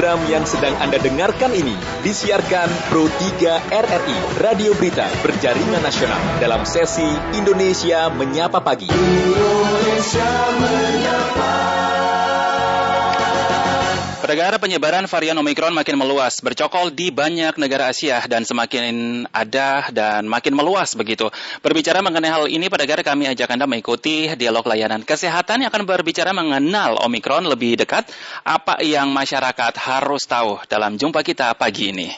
Program yang sedang Anda dengarkan ini disiarkan Pro 3 RRI, Radio Berita Berjaringan Nasional dalam sesi Indonesia Menyapa Pagi. Indonesia Menyapa. Pendengar penyebaran varian Omikron makin meluas, bercokol di banyak negara Asia dan semakin ada dan makin meluas begitu. Berbicara mengenai hal ini, pendengar kami ajak Anda mengikuti dialog layanan kesehatan yang akan berbicara mengenal Omikron lebih dekat, apa yang masyarakat harus tahu dalam jumpa kita pagi ini.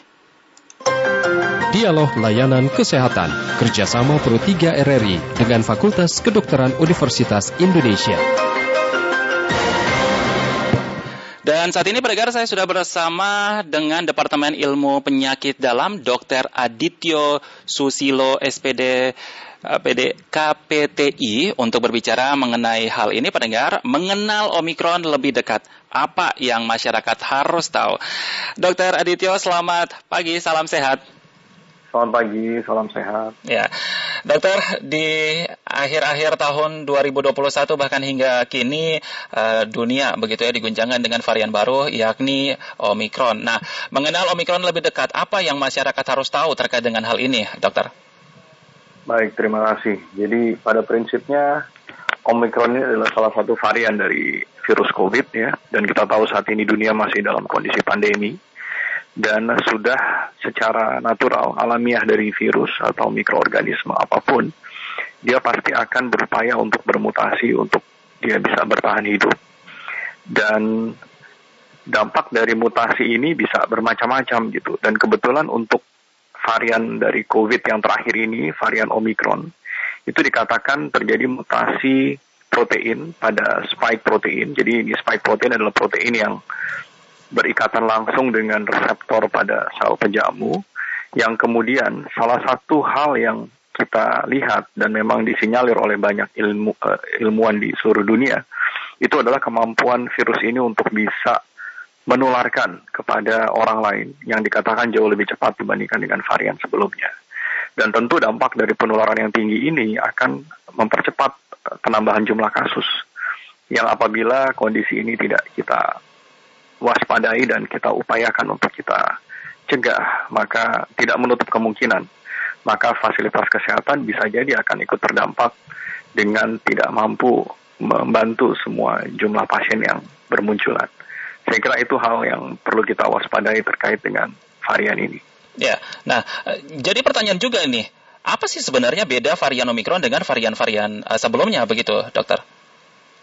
Dialog Layanan Kesehatan kerjasama Pro 3 RRI dengan Fakultas Kedokteran Universitas Indonesia. Dan saat ini pendengar saya sudah bersama dengan Departemen Ilmu Penyakit Dalam Dr. Adityo Susilo SPD eh, PD KPTI untuk berbicara mengenai hal ini pendengar mengenal Omikron lebih dekat apa yang masyarakat harus tahu. Dr. Adityo selamat pagi salam sehat. Selamat pagi, salam sehat. Ya, dokter di akhir-akhir tahun 2021 bahkan hingga kini uh, dunia begitu ya diguncangkan dengan varian baru yakni Omikron. Nah, mengenal Omikron lebih dekat, apa yang masyarakat harus tahu terkait dengan hal ini, dokter? Baik, terima kasih. Jadi pada prinsipnya Omikron ini adalah salah satu varian dari virus COVID ya, dan kita tahu saat ini dunia masih dalam kondisi pandemi dan sudah secara natural alamiah dari virus atau mikroorganisme apa pun dia pasti akan berupaya untuk bermutasi untuk dia bisa bertahan hidup. Dan dampak dari mutasi ini bisa bermacam-macam gitu. Dan kebetulan untuk varian dari COVID yang terakhir ini varian Omicron itu dikatakan terjadi mutasi protein pada spike protein. Jadi ini spike protein adalah protein yang berikatan langsung dengan reseptor pada sel penjamu yang kemudian salah satu hal yang kita lihat dan memang disinyalir oleh banyak ilmu uh, ilmuwan di seluruh dunia itu adalah kemampuan virus ini untuk bisa menularkan kepada orang lain yang dikatakan jauh lebih cepat dibandingkan dengan varian sebelumnya. Dan tentu dampak dari penularan yang tinggi ini akan mempercepat eh, penambahan jumlah kasus yang apabila kondisi ini tidak kita waspadai dan kita upayakan untuk kita cegah, maka tidak menutup kemungkinan maka fasilitas kesehatan bisa jadi akan ikut terdampak dengan tidak mampu membantu semua jumlah pasien yang bermunculan. Saya kira itu hal yang perlu kita waspadai terkait dengan varian ini. Ya, nah jadi pertanyaan juga ini, apa sih sebenarnya beda varian Omikron dengan varian-varian uh, sebelumnya begitu, dokter?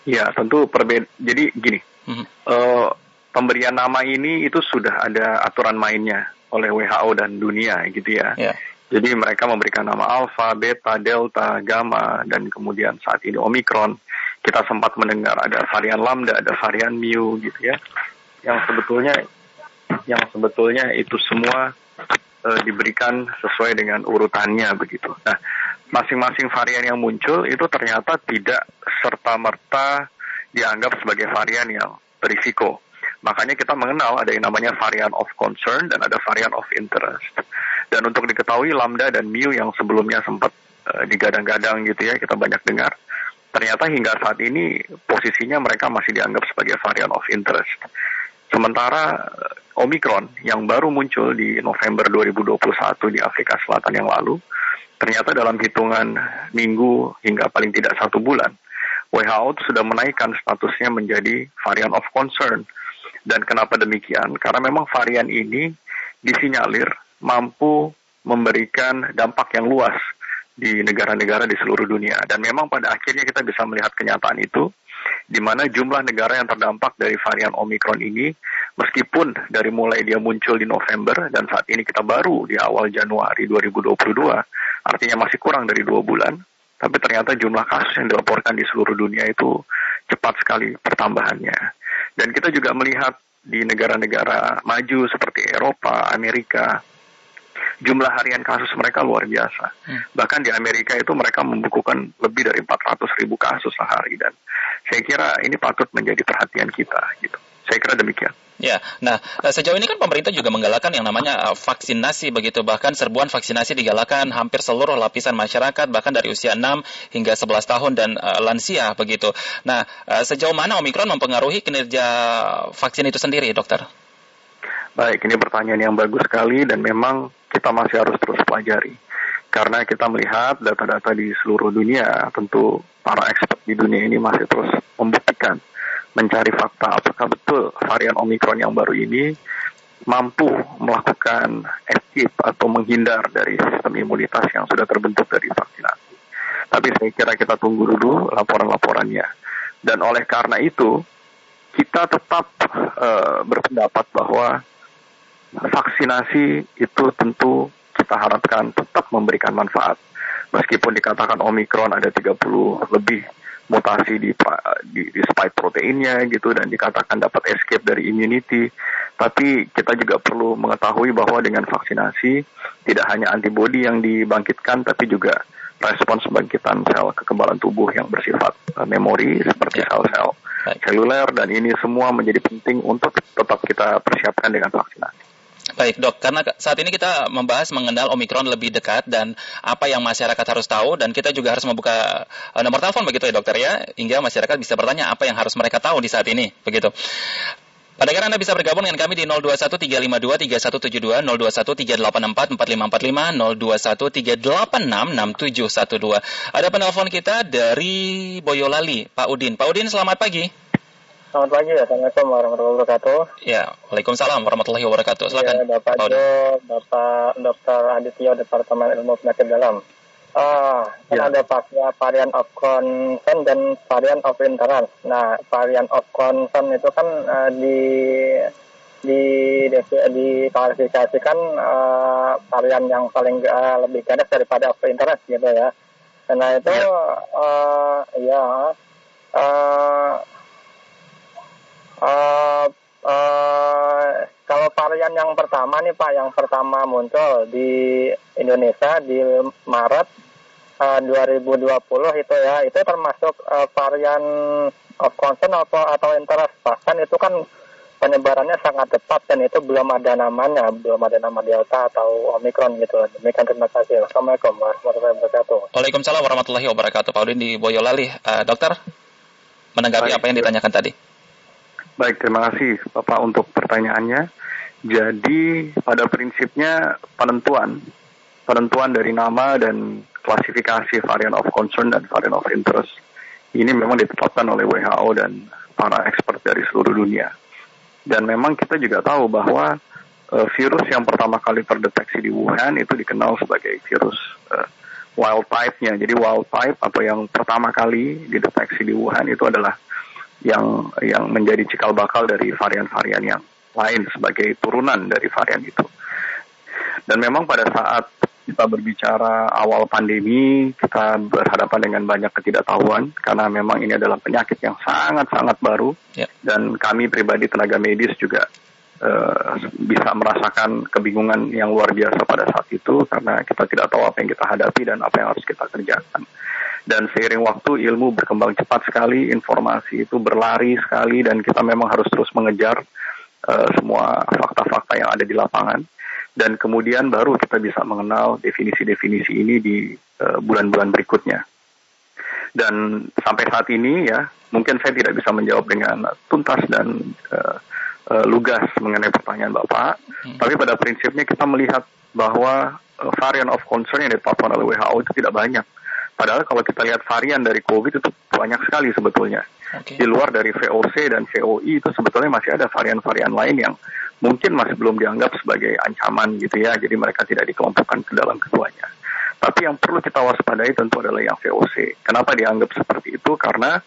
Ya, tentu perbeda. Jadi gini, mm -hmm. uh, pemberian nama ini itu sudah ada aturan mainnya oleh WHO dan dunia gitu ya. Yeah. Jadi mereka memberikan nama alpha, beta, delta, gamma dan kemudian saat ini omikron. Kita sempat mendengar ada varian lambda, ada varian mu gitu ya. Yang sebetulnya yang sebetulnya itu semua e, diberikan sesuai dengan urutannya begitu. Nah, masing-masing varian yang muncul itu ternyata tidak serta merta dianggap sebagai varian yang berisiko. Makanya kita mengenal ada yang namanya varian of concern dan ada varian of interest. Dan untuk diketahui lambda dan mu yang sebelumnya sempat uh, digadang-gadang gitu ya, kita banyak dengar. Ternyata hingga saat ini posisinya mereka masih dianggap sebagai varian of interest. Sementara uh, Omicron yang baru muncul di November 2021 di Afrika Selatan yang lalu, ternyata dalam hitungan minggu hingga paling tidak satu bulan, WHO sudah menaikkan statusnya menjadi varian of concern dan kenapa demikian? Karena memang varian ini disinyalir mampu memberikan dampak yang luas di negara-negara di seluruh dunia. Dan memang pada akhirnya kita bisa melihat kenyataan itu, di mana jumlah negara yang terdampak dari varian Omicron ini, meskipun dari mulai dia muncul di November, dan saat ini kita baru di awal Januari 2022, artinya masih kurang dari dua bulan, tapi ternyata jumlah kasus yang dilaporkan di seluruh dunia itu cepat sekali pertambahannya. Dan kita juga melihat di negara-negara maju seperti Eropa, Amerika, jumlah harian kasus mereka luar biasa. Hmm. Bahkan di Amerika itu mereka membukukan lebih dari 400 ribu kasus sehari dan saya kira ini patut menjadi perhatian kita gitu. Saya kira demikian. Ya, nah eh, sejauh ini kan pemerintah juga menggalakkan yang namanya eh, vaksinasi begitu, bahkan serbuan vaksinasi digalakan hampir seluruh lapisan masyarakat, bahkan dari usia 6 hingga 11 tahun dan uh, lansia begitu. Nah, uh, sejauh mana Omikron mempengaruhi kinerja vaksin itu sendiri, dokter? Baik, ini pertanyaan yang bagus sekali dan memang kita masih harus terus pelajari. Karena kita melihat data-data di seluruh dunia, tentu para expert di dunia ini masih terus membuktikan, mencari fakta apakah betul varian Omikron yang baru ini mampu melakukan escape atau menghindar dari sistem imunitas yang sudah terbentuk dari vaksinasi. Tapi saya kira kita tunggu dulu laporan-laporannya. Dan oleh karena itu, kita tetap uh, berpendapat bahwa vaksinasi itu tentu kita harapkan tetap memberikan manfaat. Meskipun dikatakan Omikron ada 30 lebih mutasi di, di, di spike proteinnya gitu dan dikatakan dapat escape dari immunity. Tapi kita juga perlu mengetahui bahwa dengan vaksinasi tidak hanya antibodi yang dibangkitkan tapi juga respons bangkitan sel kekebalan tubuh yang bersifat uh, memori seperti ya. sel-sel seluler dan ini semua menjadi penting untuk tetap kita persiapkan dengan vaksinasi. Baik dok, karena saat ini kita membahas mengenal Omikron lebih dekat dan apa yang masyarakat harus tahu dan kita juga harus membuka uh, nomor telepon begitu ya dokter ya, hingga masyarakat bisa bertanya apa yang harus mereka tahu di saat ini begitu. Pada Anda bisa bergabung dengan kami di 0213523172, 0213844545, 0213866712. Ada penelpon kita dari Boyolali, Pak Udin. Pak Udin, selamat pagi. Selamat pagi, Assalamualaikum warahmatullahi wabarakatuh. Ya, Waalaikumsalam warahmatullahi wabarakatuh. Silakan. Ya, Bapak Pak Jo, Bapak Dr. Aditya Departemen Ilmu Penyakit Dalam. Uh, ya. ada varian of concern dan varian of interest. Nah, varian of concern itu kan uh, di di diklasifikasikan uh, varian yang paling uh, lebih ganas daripada of interest gitu ya. Karena itu ya, uh, ya uh, Uh, uh, kalau varian yang pertama nih Pak, yang pertama muncul di Indonesia di Maret uh, 2020 itu ya, itu termasuk uh, varian of concern atau atau interest. Bahkan itu kan penyebarannya sangat cepat dan itu belum ada namanya, belum ada nama Delta atau Omicron gitu. Demikian terima kasih. Assalamualaikum warahmatullahi wabarakatuh. Waalaikumsalam warahmatullahi wabarakatuh. Pak Udin di Boyolali. Uh, dokter, menanggapi Baik. apa yang ditanyakan tadi? Baik, terima kasih Bapak untuk pertanyaannya. Jadi pada prinsipnya penentuan penentuan dari nama dan klasifikasi varian of concern dan varian of interest ini memang ditetapkan oleh WHO dan para expert dari seluruh dunia. Dan memang kita juga tahu bahwa uh, virus yang pertama kali terdeteksi di Wuhan itu dikenal sebagai virus uh, wild type-nya. Jadi wild type atau yang pertama kali dideteksi di Wuhan itu adalah yang yang menjadi cikal bakal dari varian-varian yang lain sebagai turunan dari varian itu. Dan memang pada saat kita berbicara awal pandemi, kita berhadapan dengan banyak ketidaktahuan karena memang ini adalah penyakit yang sangat-sangat baru ya. dan kami pribadi tenaga medis juga uh, bisa merasakan kebingungan yang luar biasa pada saat itu karena kita tidak tahu apa yang kita hadapi dan apa yang harus kita kerjakan dan seiring waktu ilmu berkembang cepat sekali, informasi itu berlari sekali dan kita memang harus terus mengejar uh, semua fakta-fakta yang ada di lapangan dan kemudian baru kita bisa mengenal definisi-definisi ini di uh, bulan-bulan berikutnya. Dan sampai saat ini ya, mungkin saya tidak bisa menjawab dengan tuntas dan uh, uh, lugas mengenai pertanyaan Bapak, hmm. tapi pada prinsipnya kita melihat bahwa uh, varian of concern yang ditetapkan oleh WHO itu tidak banyak Padahal kalau kita lihat varian dari COVID itu banyak sekali sebetulnya. Okay. Di luar dari VOC dan VOI itu sebetulnya masih ada varian-varian lain yang mungkin masih belum dianggap sebagai ancaman gitu ya. Jadi mereka tidak dikelompokkan ke dalam keduanya. Tapi yang perlu kita waspadai tentu adalah yang VOC. Kenapa dianggap seperti itu? Karena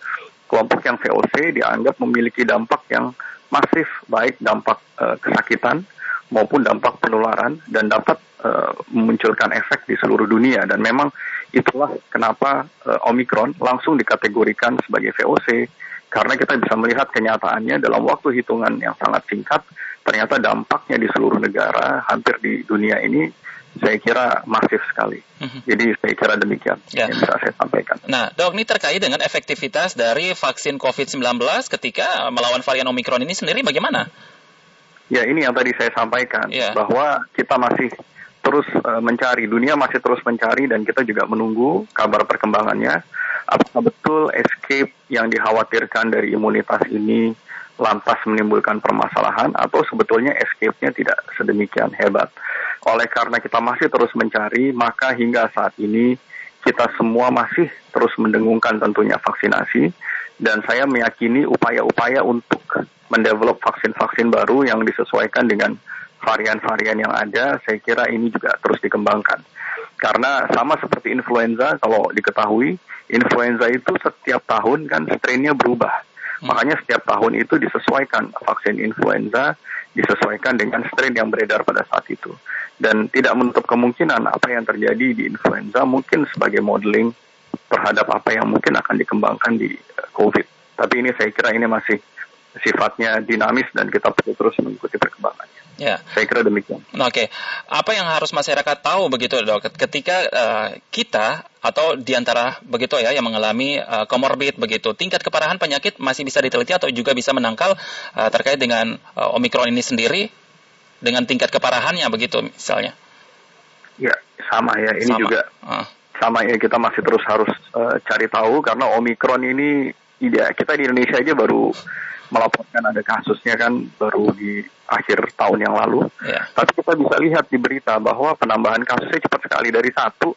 kelompok yang VOC dianggap memiliki dampak yang masif, baik dampak uh, kesakitan maupun dampak penularan dan dapat uh, memunculkan efek di seluruh dunia. Dan memang Itulah kenapa uh, Omikron langsung dikategorikan sebagai VOC karena kita bisa melihat kenyataannya dalam waktu hitungan yang sangat singkat ternyata dampaknya di seluruh negara hampir di dunia ini saya kira masif sekali. Mm-hmm. Jadi saya kira demikian ya. yang bisa saya sampaikan. Nah, dok, ini terkait dengan efektivitas dari vaksin COVID-19 ketika melawan varian Omikron ini sendiri bagaimana? Ya, ini yang tadi saya sampaikan ya. bahwa kita masih terus uh, mencari, dunia masih terus mencari dan kita juga menunggu kabar perkembangannya. Apakah betul escape yang dikhawatirkan dari imunitas ini lantas menimbulkan permasalahan atau sebetulnya escape-nya tidak sedemikian hebat. Oleh karena kita masih terus mencari, maka hingga saat ini kita semua masih terus mendengungkan tentunya vaksinasi dan saya meyakini upaya-upaya untuk mendevelop vaksin-vaksin baru yang disesuaikan dengan varian-varian yang ada, saya kira ini juga terus dikembangkan. Karena sama seperti influenza, kalau diketahui, influenza itu setiap tahun kan strainnya berubah. Hmm. Makanya setiap tahun itu disesuaikan vaksin influenza, disesuaikan dengan strain yang beredar pada saat itu. Dan tidak menutup kemungkinan apa yang terjadi di influenza mungkin sebagai modeling terhadap apa yang mungkin akan dikembangkan di eh, COVID. Tapi ini saya kira ini masih sifatnya dinamis dan kita perlu terus mengikuti perkembangannya. Ya. Saya kira demikian. Oke, okay. apa yang harus masyarakat tahu begitu dok? Ketika uh, kita atau di antara begitu ya yang mengalami uh, begitu, tingkat keparahan penyakit masih bisa diteliti atau juga bisa menangkal uh, terkait dengan uh, omikron ini sendiri dengan tingkat keparahannya begitu misalnya? Ya sama ya, ini sama. juga uh. sama ya kita masih terus harus uh, cari tahu karena omikron ini ya kita di Indonesia aja baru melaporkan ada kasusnya kan baru di akhir tahun yang lalu. Yeah. Tapi kita bisa lihat di berita bahwa penambahan kasusnya cepat sekali dari satu.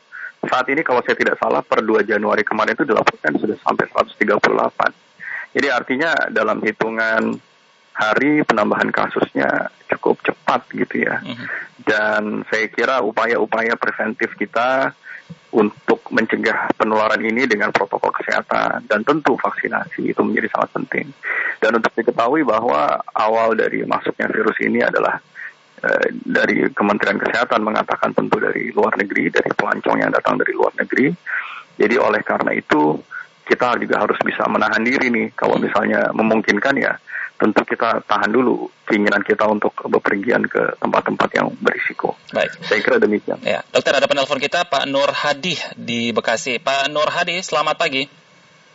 Saat ini kalau saya tidak salah per 2 Januari kemarin itu dilaporkan sudah sampai 138. Jadi artinya dalam hitungan hari penambahan kasusnya cukup cepat gitu ya. Mm -hmm. Dan saya kira upaya-upaya preventif kita untuk mencegah penularan ini dengan protokol kesehatan dan tentu vaksinasi itu menjadi sangat penting. Dan untuk diketahui bahwa awal dari masuknya virus ini adalah eh, dari Kementerian Kesehatan mengatakan tentu dari luar negeri, dari pelancong yang datang dari luar negeri. Jadi oleh karena itu kita juga harus bisa menahan diri nih kalau misalnya memungkinkan ya tentu kita tahan dulu keinginan kita untuk bepergian ke tempat-tempat yang berisiko. Baik. Saya kira demikian. Ya, dokter ada penelpon kita Pak Nur Hadi di Bekasi. Pak Nur Hadi, selamat pagi.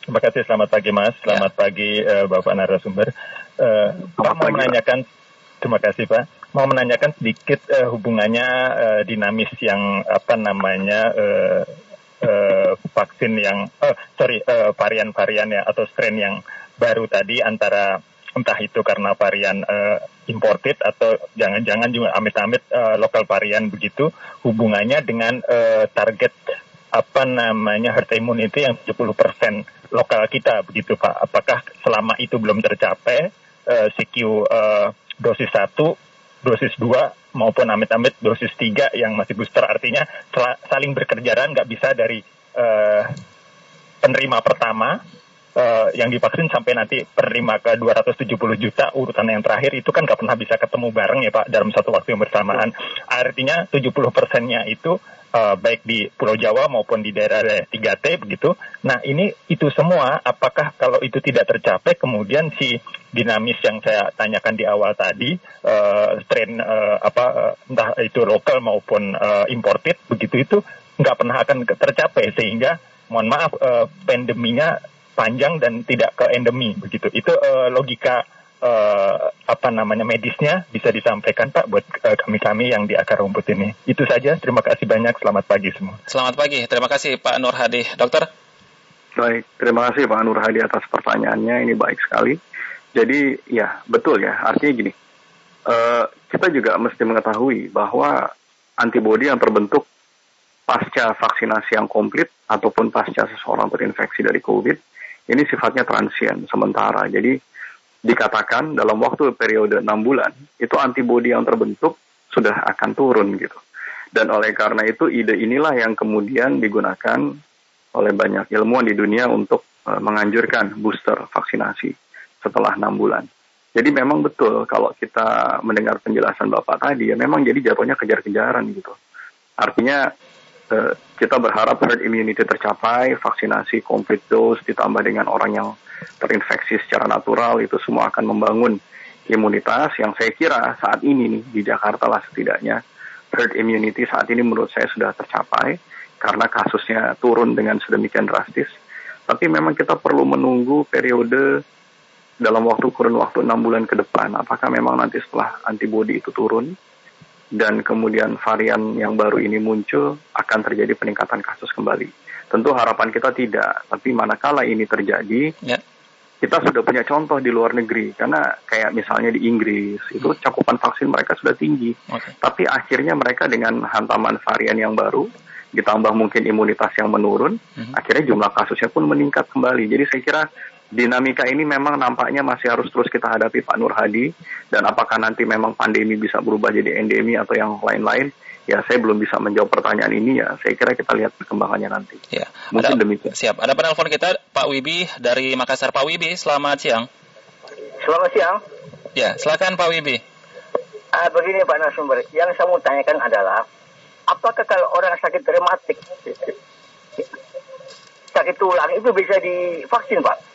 Terima kasih, selamat pagi Mas. Selamat ya. pagi uh, Bapak narasumber. Uh, Pak mau menanyakan, terima kasih Pak. Mau menanyakan sedikit uh, hubungannya uh, dinamis yang apa namanya uh, uh, vaksin yang, uh, sorry, uh, varian-varian ya atau strain yang baru tadi antara entah itu karena varian uh, imported atau jangan-jangan juga amit-amit uh, lokal varian begitu hubungannya dengan uh, target apa namanya herd immunity yang 70% lokal kita begitu Pak. Apakah selama itu belum tercapai uh, CQ uh, dosis 1, dosis 2 maupun amit-amit dosis 3 yang masih booster artinya saling berkerjaan nggak bisa dari uh, penerima pertama uh, yang divaksin sampai nanti penerima ke 270 juta urutan yang terakhir itu kan nggak pernah bisa ketemu bareng ya Pak dalam satu waktu yang bersamaan. Artinya 70 persennya itu uh, baik di Pulau Jawa maupun di daerah 3T begitu. Nah ini itu semua apakah kalau itu tidak tercapai kemudian si dinamis yang saya tanyakan di awal tadi uh, strain uh, apa entah itu lokal maupun uh, imported begitu itu nggak pernah akan tercapai sehingga mohon maaf uh, pandeminya panjang dan tidak ke endemi begitu. Itu uh, logika uh, apa namanya medisnya bisa disampaikan Pak buat uh, kami-kami yang di akar rumput ini. Itu saja. Terima kasih banyak. Selamat pagi semua. Selamat pagi. Terima kasih Pak Nur Hadi. Dokter. Baik, terima kasih Pak Nur Hadi atas pertanyaannya. Ini baik sekali. Jadi ya betul ya. Artinya gini, uh, kita juga mesti mengetahui bahwa antibodi yang terbentuk pasca vaksinasi yang komplit ataupun pasca seseorang terinfeksi dari COVID ini sifatnya transien sementara. Jadi dikatakan dalam waktu periode 6 bulan itu antibodi yang terbentuk sudah akan turun gitu. Dan oleh karena itu ide inilah yang kemudian digunakan oleh banyak ilmuwan di dunia untuk uh, menganjurkan booster vaksinasi setelah 6 bulan. Jadi memang betul kalau kita mendengar penjelasan Bapak tadi ya memang jadi jatuhnya kejar-kejaran gitu. Artinya Eh, kita berharap herd immunity tercapai, vaksinasi complete dose ditambah dengan orang yang terinfeksi secara natural itu semua akan membangun imunitas yang saya kira saat ini nih di Jakarta lah setidaknya herd immunity saat ini menurut saya sudah tercapai karena kasusnya turun dengan sedemikian drastis. Tapi memang kita perlu menunggu periode dalam waktu kurun waktu enam bulan ke depan. Apakah memang nanti setelah antibodi itu turun, dan kemudian varian yang baru ini muncul akan terjadi peningkatan kasus kembali. Tentu harapan kita tidak, tapi manakala ini terjadi, ya. kita sudah punya contoh di luar negeri karena kayak misalnya di Inggris itu hmm. cakupan vaksin mereka sudah tinggi, okay. tapi akhirnya mereka dengan hantaman varian yang baru ditambah mungkin imunitas yang menurun, hmm. akhirnya jumlah kasusnya pun meningkat kembali. Jadi saya kira dinamika ini memang nampaknya masih harus terus kita hadapi Pak Nur Hadi dan apakah nanti memang pandemi bisa berubah jadi endemi atau yang lain-lain ya saya belum bisa menjawab pertanyaan ini ya saya kira kita lihat perkembangannya nanti. Ya. Mungkin ada, demikian. Siap. Ada penelpon kita Pak Wibi dari Makassar. Pak Wibi, selamat siang. Selamat siang. Ya, silakan Pak Wibi. Uh, begini Pak Nasumber, yang saya mau tanyakan adalah apakah kalau orang sakit rematik sakit tulang itu bisa divaksin Pak?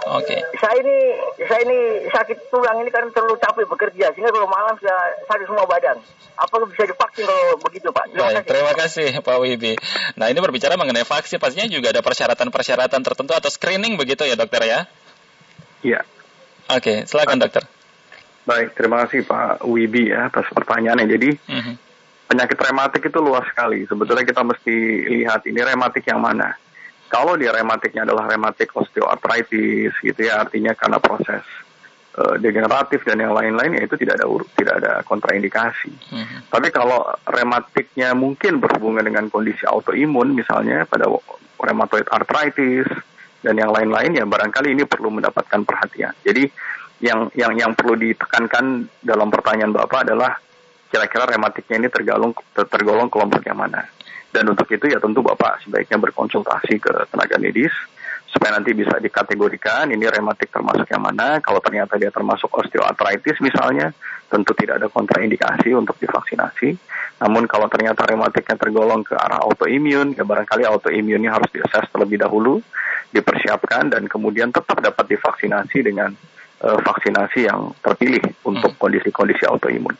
Oke. Okay. Saya ini saya ini sakit tulang ini karena terlalu capek bekerja sehingga kalau malam sudah sakit semua badan. Apa bisa divaksin kalau begitu Pak? Terima Baik, kasih. terima kasih Pak Wibi. Nah ini berbicara mengenai vaksin, pastinya juga ada persyaratan-persyaratan tertentu atau screening begitu ya dokter ya? Iya. Oke, okay, silakan dokter. Baik, terima kasih Pak Wibi ya atas pertanyaannya. Jadi uh mhm. -huh. penyakit rematik itu luas sekali. Sebetulnya kita mesti lihat ini rematik yang mana kalau dia rematiknya adalah rematik osteoartritis gitu ya, artinya karena proses uh, degeneratif dan yang lain-lain ya itu tidak ada tidak ada kontraindikasi. Hmm. Tapi kalau rematiknya mungkin berhubungan dengan kondisi autoimun misalnya pada rheumatoid arthritis dan yang lain-lain ya barangkali ini perlu mendapatkan perhatian. Jadi yang yang yang perlu ditekankan dalam pertanyaan Bapak adalah kira-kira rematiknya ini tergolong tergolong kelompok yang mana. Dan untuk itu ya tentu Bapak sebaiknya berkonsultasi ke tenaga medis supaya nanti bisa dikategorikan ini rematik termasuk yang mana. Kalau ternyata dia termasuk osteoartritis misalnya, tentu tidak ada kontraindikasi untuk divaksinasi. Namun kalau ternyata rematiknya tergolong ke arah autoimun, ya barangkali autoimunnya harus diakses terlebih dahulu, dipersiapkan dan kemudian tetap dapat divaksinasi dengan uh, vaksinasi yang terpilih untuk hmm. kondisi-kondisi autoimun.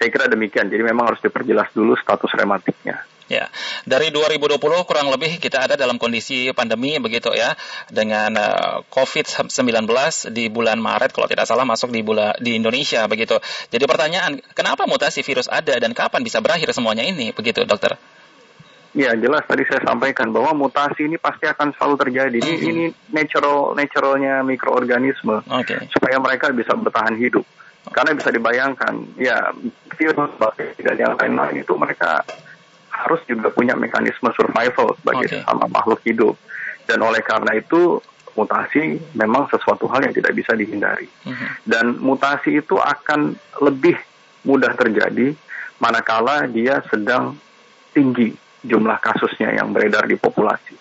Saya kira demikian. Jadi memang harus diperjelas dulu status rematiknya. Ya, dari 2020 kurang lebih kita ada dalam kondisi pandemi begitu ya dengan uh, eh, COVID-19 di bulan Maret kalau tidak salah masuk di bulan di Indonesia begitu. Jadi pertanyaan, kenapa mutasi virus ada dan kapan bisa berakhir semuanya ini begitu, Dokter? Ya jelas tadi saya sampaikan bahwa mutasi ini pasti akan selalu terjadi. Ini mm -hmm. ini natural naturalnya mikroorganisme okay. supaya mereka bisa bertahan hidup. Karena bisa dibayangkan ya virus bakteri dan yang lain-lain itu mereka harus juga punya mekanisme survival sebagai okay. sama makhluk hidup. Dan oleh karena itu mutasi memang sesuatu hal yang tidak bisa dihindari. Mhm. -huh. Dan mutasi itu akan lebih mudah terjadi manakala dia sedang tinggi jumlah kasusnya yang beredar di populasi.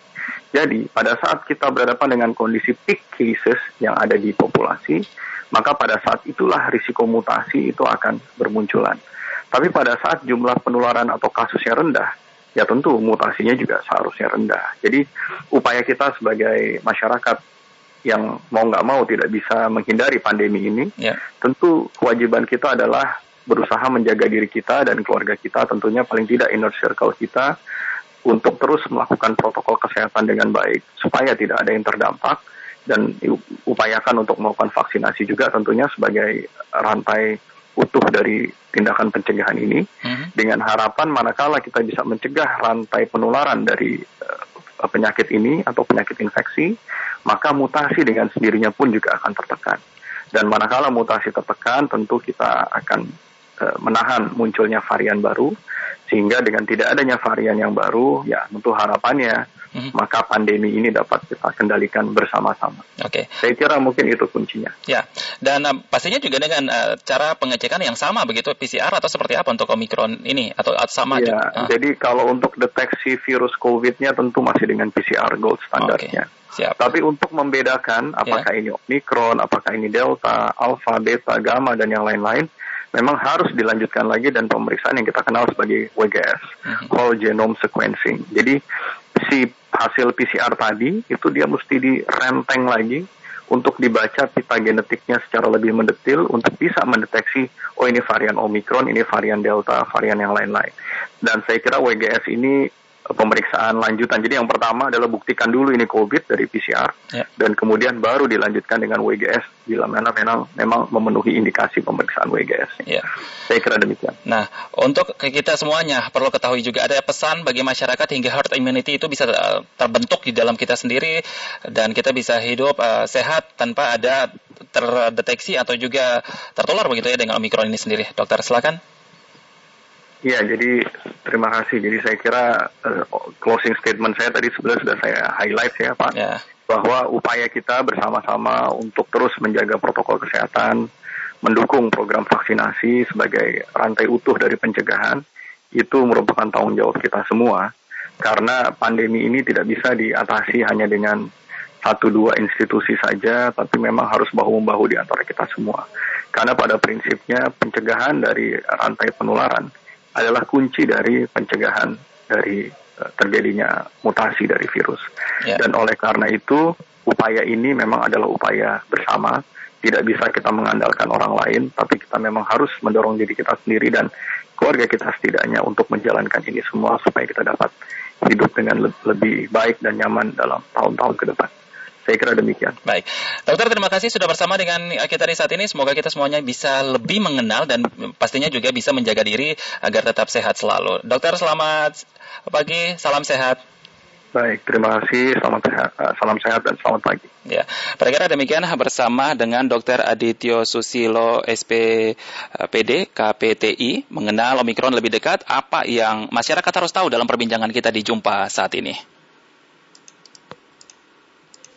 Jadi, pada saat kita berhadapan dengan kondisi peak cases yang ada di populasi, maka pada saat itulah risiko mutasi itu akan bermunculan. Tapi pada saat jumlah penularan atau kasusnya rendah, ya tentu mutasinya juga seharusnya rendah. Jadi upaya kita sebagai masyarakat yang mau nggak mau tidak bisa menghindari pandemi ini, ya. tentu kewajiban kita adalah berusaha menjaga diri kita dan keluarga kita, tentunya paling tidak inner circle kita, untuk terus melakukan protokol kesehatan dengan baik supaya tidak ada yang terdampak dan upayakan untuk melakukan vaksinasi juga tentunya sebagai rantai utuh dari tindakan pencegahan ini. Hmm. dengan harapan manakala kita bisa mencegah rantai penularan dari uh, penyakit ini atau penyakit infeksi maka mutasi dengan sendirinya pun juga akan tertekan. Dan manakala mutasi tertekan tentu kita akan uh, menahan munculnya varian baru. Sehingga dengan tidak adanya varian yang baru ya tentu harapannya hmm. maka pandemi ini dapat kita kendalikan bersama-sama. Oke. Okay. Saya kira mungkin itu kuncinya. Ya, dan uh, pastinya juga dengan uh, cara pengecekan yang sama begitu PCR atau seperti apa untuk Omikron ini atau, atau sama ya, juga? Uh. Jadi kalau untuk deteksi virus COVID-nya tentu masih dengan PCR gold standarnya. Okay. Siap. Tapi untuk membedakan apakah ya. ini Omikron, apakah ini Delta, Alpha, Beta, Gamma dan yang lain-lain, memang harus dilanjutkan lagi dan pemeriksaan yang kita kenal sebagai WGS, mm-hmm. whole genome sequencing. Jadi si hasil PCR tadi itu dia mesti direnteng lagi untuk dibaca pita genetiknya secara lebih mendetil untuk bisa mendeteksi oh ini varian Omicron, ini varian Delta, varian yang lain-lain. Dan saya kira WGS ini pemeriksaan lanjutan. Jadi yang pertama adalah buktikan dulu ini COVID dari PCR ya. dan kemudian baru dilanjutkan dengan WGS bila mana memang memang memenuhi indikasi pemeriksaan WGS. Ya. Saya kira demikian. Nah, untuk kita semuanya perlu ketahui juga ada pesan bagi masyarakat hingga herd immunity itu bisa eh, terbentuk di dalam kita sendiri dan kita bisa hidup uh, sehat tanpa ada terdeteksi atau juga tertular begitu ya dengan Omikron ini sendiri. Dokter, silakan. Ya, jadi terima kasih. Jadi saya kira uh, closing statement saya tadi sebenarnya sudah saya highlight ya Pak, ya. bahwa upaya kita bersama-sama untuk terus menjaga protokol kesehatan, mendukung program vaksinasi sebagai rantai utuh dari pencegahan, itu merupakan tanggung jawab kita semua. Karena pandemi ini tidak bisa diatasi hanya dengan satu dua institusi saja, tapi memang harus bahu-membahu di antara kita semua. Karena pada prinsipnya pencegahan dari rantai penularan adalah kunci dari pencegahan dari uh, terjadinya mutasi dari virus. Yeah. Dan oleh karena itu, upaya ini memang adalah upaya bersama. Tidak bisa kita mengandalkan orang lain, tapi kita memang harus mendorong diri kita sendiri dan keluarga kita setidaknya untuk menjalankan ini semua supaya kita dapat hidup dengan lebih baik dan nyaman dalam tahun-tahun ke depan. Saya kira demikian. Baik. Dokter, terima kasih sudah bersama dengan kita di saat ini. Semoga kita semuanya bisa lebih mengenal dan pastinya juga bisa menjaga diri agar tetap sehat selalu. Dokter, selamat pagi. Salam sehat. Baik, terima kasih. Selamat sehat, eh, salam sehat dan selamat pagi. Ya, pada demikian bersama dengan Dr. Adityo Susilo SPD KPTI mengenal Omikron lebih dekat. Apa yang masyarakat harus tahu dalam perbincangan kita di Jumpa saat ini?